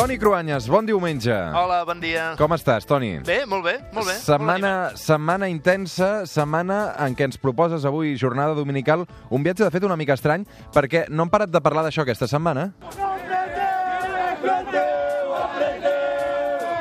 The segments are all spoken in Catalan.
Toni Cruanyes, bon diumenge. Hola, bon dia. Com estàs, Toni? Bé, molt bé, molt bé. Setmana, setmana intensa, setmana en què ens proposes avui, jornada dominical, un viatge de fet una mica estrany, perquè no hem parat de parlar d'això aquesta setmana.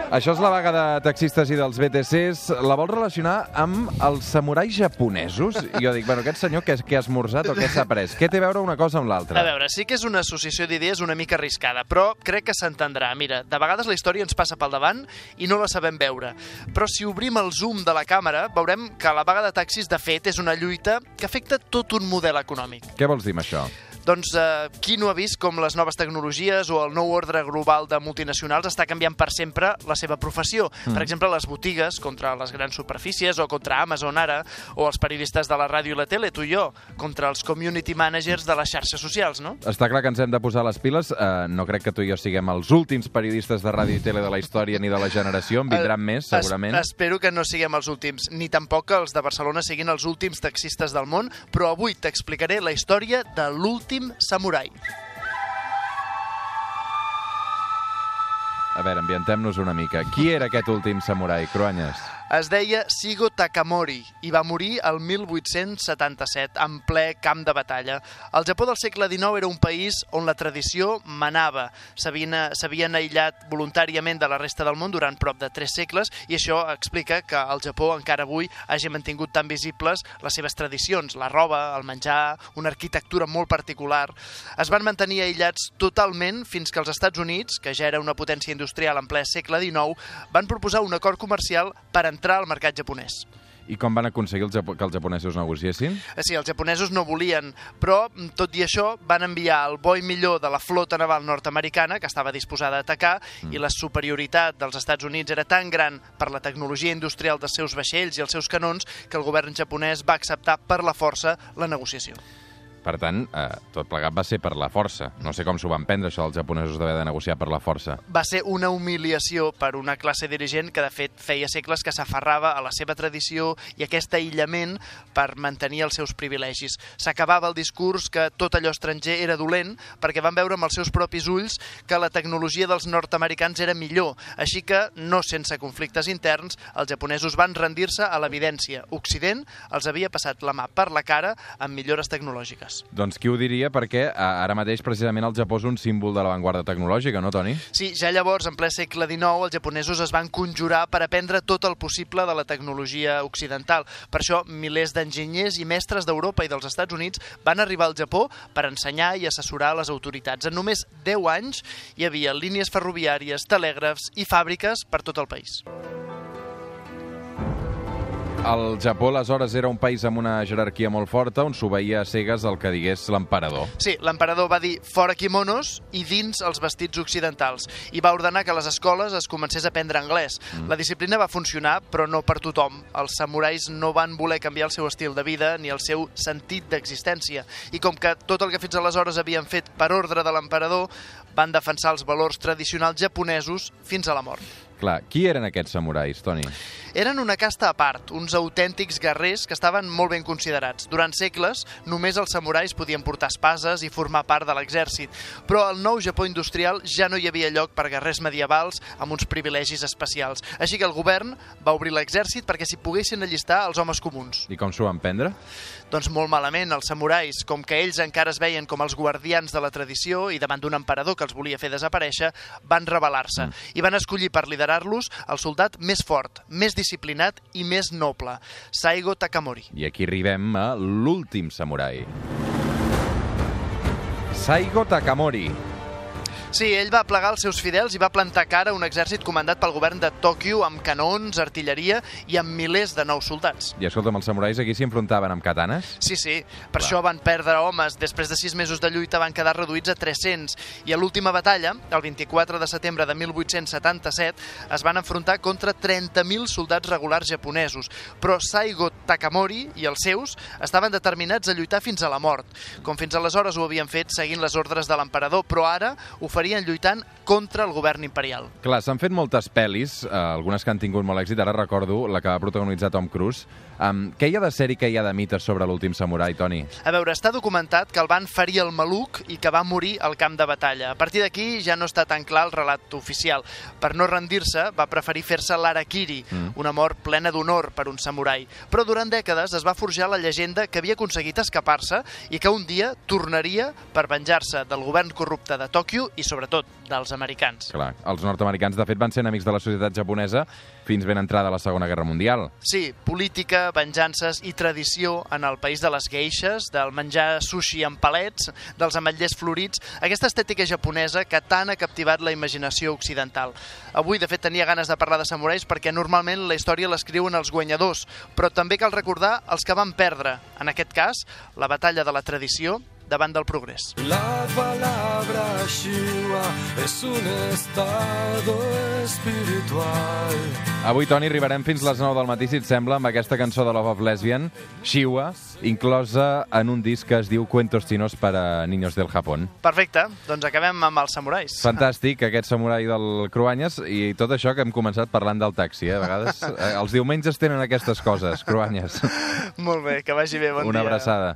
Això és la vaga de taxistes i dels BTCs. La vol relacionar amb els samurais japonesos? I jo dic, bueno, aquest senyor què, què ha esmorzat o què s'ha pres? Què té a veure una cosa amb l'altra? A veure, sí que és una associació d'idees una mica arriscada, però crec que s'entendrà. Mira, de vegades la història ens passa pel davant i no la sabem veure. Però si obrim el zoom de la càmera, veurem que la vaga de taxis, de fet, és una lluita que afecta tot un model econòmic. Què vols dir amb això? Doncs eh, qui no ha vist com les noves tecnologies o el nou ordre global de multinacionals està canviant per sempre la seva professió? Mm. Per exemple, les botigues contra les grans superfícies o contra Amazon ara, o els periodistes de la ràdio i la tele, tu i jo, contra els community managers de les xarxes socials, no? Està clar que ens hem de posar les piles. Uh, no crec que tu i jo siguem els últims periodistes de ràdio i tele de la història ni de la generació. En vindran uh, més, segurament. Es, espero que no siguem els últims, ni tampoc que els de Barcelona siguin els últims taxistes del món, però avui t'explicaré la història de l'últim samurai. A veure, ambientem-nos una mica. Qui era aquest últim samurai, Cruanyes? Es deia Sigo Takamori i va morir el 1877, en ple camp de batalla. El Japó del segle XIX era un país on la tradició manava. S'havien aïllat voluntàriament de la resta del món durant prop de tres segles i això explica que el Japó encara avui hagi mantingut tan visibles les seves tradicions, la roba, el menjar, una arquitectura molt particular. Es van mantenir aïllats totalment fins que els Estats Units, que ja era una potència industrial en ple segle XIX, van proposar un acord comercial per entrar al mercat japonès. I com van aconseguir el Japó, que els japonesos negociessin? Eh, sí, els japonesos no volien, però tot i això van enviar el bo i millor de la flota naval nord-americana, que estava disposada a atacar, mm. i la superioritat dels Estats Units era tan gran per la tecnologia industrial dels seus vaixells i els seus canons que el govern japonès va acceptar per la força la negociació. Per tant, eh, tot plegat va ser per la força. No sé com s'ho van prendre, això dels japonesos d'haver de negociar per la força. Va ser una humiliació per una classe dirigent que, de fet, feia segles que s'aferrava a la seva tradició i aquest aïllament per mantenir els seus privilegis. S'acabava el discurs que tot allò estranger era dolent perquè van veure amb els seus propis ulls que la tecnologia dels nord-americans era millor. Així que, no sense conflictes interns, els japonesos van rendir-se a l'evidència. Occident els havia passat la mà per la cara amb millores tecnològiques vegades. Doncs qui ho diria, perquè ara mateix precisament el Japó és un símbol de l'avantguarda tecnològica, no, Toni? Sí, ja llavors, en ple segle XIX, els japonesos es van conjurar per aprendre tot el possible de la tecnologia occidental. Per això, milers d'enginyers i mestres d'Europa i dels Estats Units van arribar al Japó per ensenyar i assessorar les autoritats. En només 10 anys hi havia línies ferroviàries, telègrafs i fàbriques per tot el país. El Japó, aleshores, era un país amb una jerarquia molt forta on s'obeïa a cegues el que digués l'emperador. Sí, l'emperador va dir fora quimonos i dins els vestits occidentals i va ordenar que a les escoles es comencés a aprendre anglès. Mm. La disciplina va funcionar, però no per tothom. Els samurais no van voler canviar el seu estil de vida ni el seu sentit d'existència. I com que tot el que fins aleshores havien fet per ordre de l'emperador, van defensar els valors tradicionals japonesos fins a la mort. Clar, qui eren aquests samurais, Toni? Eren una casta a part, uns autèntics guerrers que estaven molt ben considerats. Durant segles, només els samurais podien portar espases i formar part de l'exèrcit, però al nou Japó industrial ja no hi havia lloc per guerrers medievals amb uns privilegis especials. Així que el govern va obrir l'exèrcit perquè s'hi poguessin allistar els homes comuns. I com s'ho van prendre? Doncs molt malament, els samurais, com que ells encara es veien com els guardians de la tradició i davant d'un emperador que els volia fer desaparèixer, van rebel·lar-se mm. i van escollir per liderar liderar-los el soldat més fort, més disciplinat i més noble, Saigo Takamori. I aquí arribem a l'últim samurai. Saigo Takamori, Sí, ell va plegar els seus fidels i va plantar cara a un exèrcit comandat pel govern de Tòquio amb canons, artilleria i amb milers de nous soldats. I escolta'm, els samurais aquí s'hi enfrontaven amb katanes? Sí, sí. Per Clar. això van perdre homes. Després de sis mesos de lluita van quedar reduïts a 300. I a l'última batalla, el 24 de setembre de 1877, es van enfrontar contra 30.000 soldats regulars japonesos. Però Saigo Takamori i els seus estaven determinats a lluitar fins a la mort. Com fins aleshores ho havien fet seguint les ordres de l'emperador, però ara ho oferien lluitant contra el govern imperial. Clar, s'han fet moltes pel·lis, eh, algunes que han tingut molt èxit, ara recordo la que va protagonitzar Tom Cruise. Um, què hi ha de sèrie, què hi ha de mites sobre l'últim samurai, Toni? A veure, està documentat que el van ferir al maluc i que va morir al camp de batalla. A partir d'aquí ja no està tan clar el relat oficial. Per no rendir-se, va preferir fer-se l'Arakiri, mm. una mort plena d'honor per un samurai. Però durant dècades es va forjar la llegenda que havia aconseguit escapar-se i que un dia tornaria per venjar-se del govern corrupte de Tòquio i, sobretot, dels americans. Clar, els nord-americans, de fet, van ser enemics de la societat japonesa fins ben entrada la Segona Guerra Mundial. Sí, política, venjances i tradició en el país de les geixes, del menjar sushi amb palets, dels ametllers florits, aquesta estètica japonesa que tant ha captivat la imaginació occidental. Avui, de fet, tenia ganes de parlar de samurais perquè normalment la història l'escriuen els guanyadors, però també cal recordar els que van perdre, en aquest cas, la batalla de la tradició davant del progrés. La palabra Shiva és un estado espiritual. Avui, Toni, arribarem fins les 9 del matí, si et sembla, amb aquesta cançó de Love of Lesbian, Shiva, inclosa en un disc que es diu Cuentos chinos para niños del Japón. Perfecte, doncs acabem amb els samurais. Fantàstic, aquest samurai del Cruanyes i tot això que hem començat parlant del taxi, eh? A vegades eh, els diumenges tenen aquestes coses, Cruanyes. Molt bé, que vagi bé, bon Una dia. abraçada.